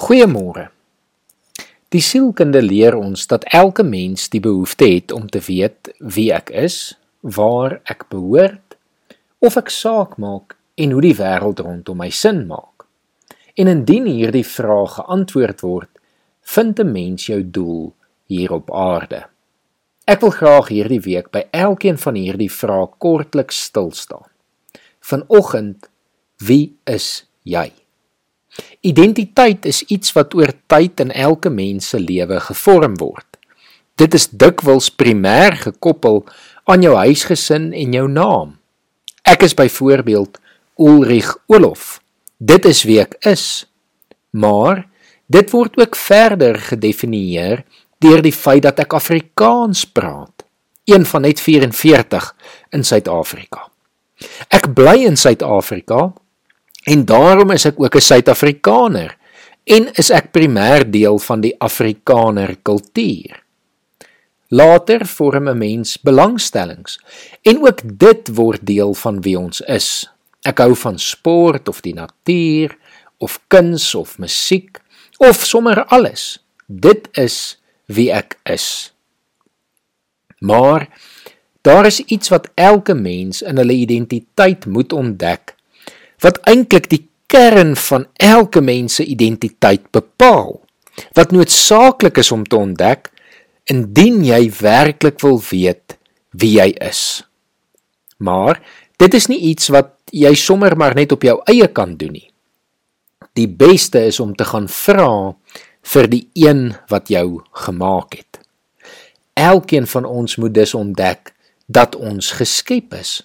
Goeiemôre. Die sielkunde leer ons dat elke mens die behoefte het om te weet wie ek is, waar ek behoort, of ek saak maak en hoe die wêreld rondom my sin maak. En indien hierdie vrae geantwoord word, vind 'n mens jou doel hier op aarde. Ek wil graag hierdie week by elkeen van hierdie vrae kortliks stil staan. Vanoggend, wie is jy? Identiteit is iets wat oor tyd in elke mens se lewe gevorm word. Dit is dikwels primêr gekoppel aan jou huisgesin en jou naam. Ek is byvoorbeeld Ulrich Olof. Dit is wie ek is. Maar dit word ook verder gedefinieer deur die feit dat ek Afrikaans praat, een van net 44 in Suid-Afrika. Ek bly in Suid-Afrika En daarom is ek ook 'n Suid-Afrikaner en is ek primêr deel van die Afrikaner kultuur. Later vorm 'n mens belangstellings en ook dit word deel van wie ons is. Ek hou van sport of die natuur of kuns of musiek of sommer alles. Dit is wie ek is. Maar daar is iets wat elke mens in hulle identiteit moet ontdek wat eintlik die kern van elke mens se identiteit bepaal. Wat noodsaaklik is om te ontdek indien jy werklik wil weet wie jy is. Maar dit is nie iets wat jy sommer maar net op jou eie kan doen nie. Die beste is om te gaan vra vir die een wat jou gemaak het. Elkeen van ons moet dus ontdek dat ons geskep is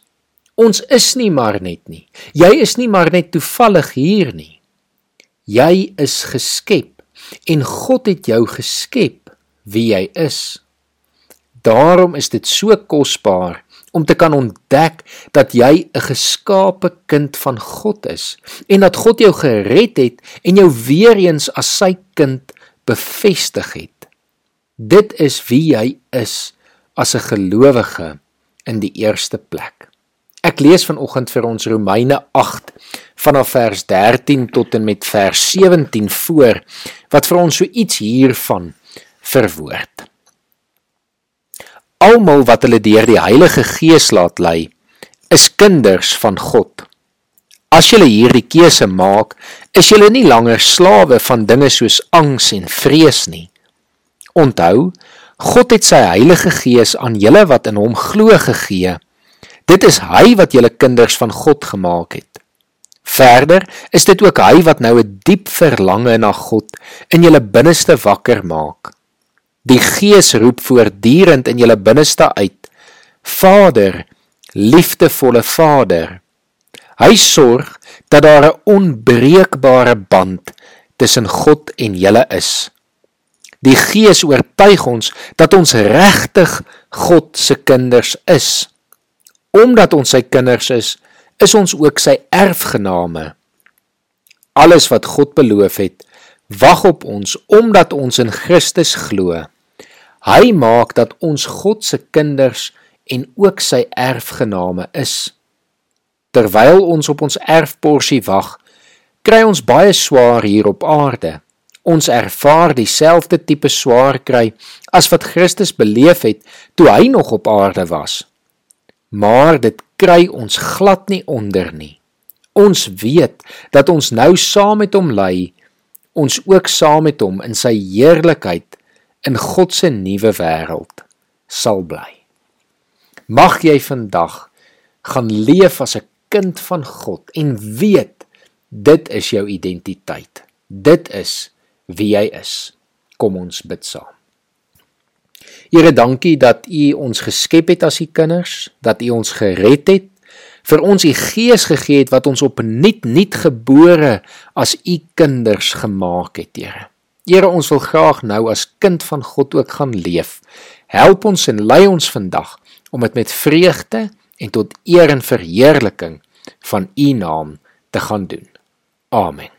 Ons is nie maar net nie. Jy is nie maar net toevallig hier nie. Jy is geskep en God het jou geskep wie jy is. Daarom is dit so kosbaar om te kan ontdek dat jy 'n geskape kind van God is en dat God jou gered het en jou weer eens as sy kind bevestig het. Dit is wie jy is as 'n gelowige in die eerste plek. Ek lees vanoggend vir ons Romeine 8 vanaf vers 13 tot en met vers 17 voor wat vir ons so iets hiervan verwoord. Almal wat hulle deur die Heilige Gees laat lei, is kinders van God. As julle hierdie keuse maak, is julle nie langer slawe van dinge soos angs en vrees nie. Onthou, God het sy Heilige Gees aan julle wat in hom glo gegee. Dit is hy wat julle kinders van God gemaak het. Verder is dit ook hy wat nou 'n diep verlange na God in julle binneste wakker maak. Die Gees roep voortdurend in julle binneste uit: Vader, liefdevolle Vader. Hy sorg dat daar 'n onbreekbare band tussen God en julle is. Die Gees oortuig ons dat ons regtig God se kinders is omdat ons sy kinders is, is ons ook sy erfgename. Alles wat God beloof het, wag op ons omdat ons in Christus glo. Hy maak dat ons God se kinders en ook sy erfgename is. Terwyl ons op ons erfporsie wag, kry ons baie swaar hier op aarde. Ons ervaar dieselfde tipe swaar kry as wat Christus beleef het toe hy nog op aarde was maar dit kry ons glad nie onder nie. Ons weet dat ons nou saam met hom lê, ons ook saam met hom in sy heerlikheid in God se nuwe wêreld sal bly. Mag jy vandag gaan leef as 'n kind van God en weet dit is jou identiteit. Dit is wie jy is. Kom ons bid saam. Here, dankie dat U ons geskep het as U kinders, dat U ons gered het, vir ons U Gees gegee het wat ons opnuut nuut gebore as U kinders gemaak het, Here. Here, ons wil graag nou as kind van God ook gaan leef. Help ons en lei ons vandag om dit met vreugde en tot eer en verheerliking van U naam te gaan doen. Amen.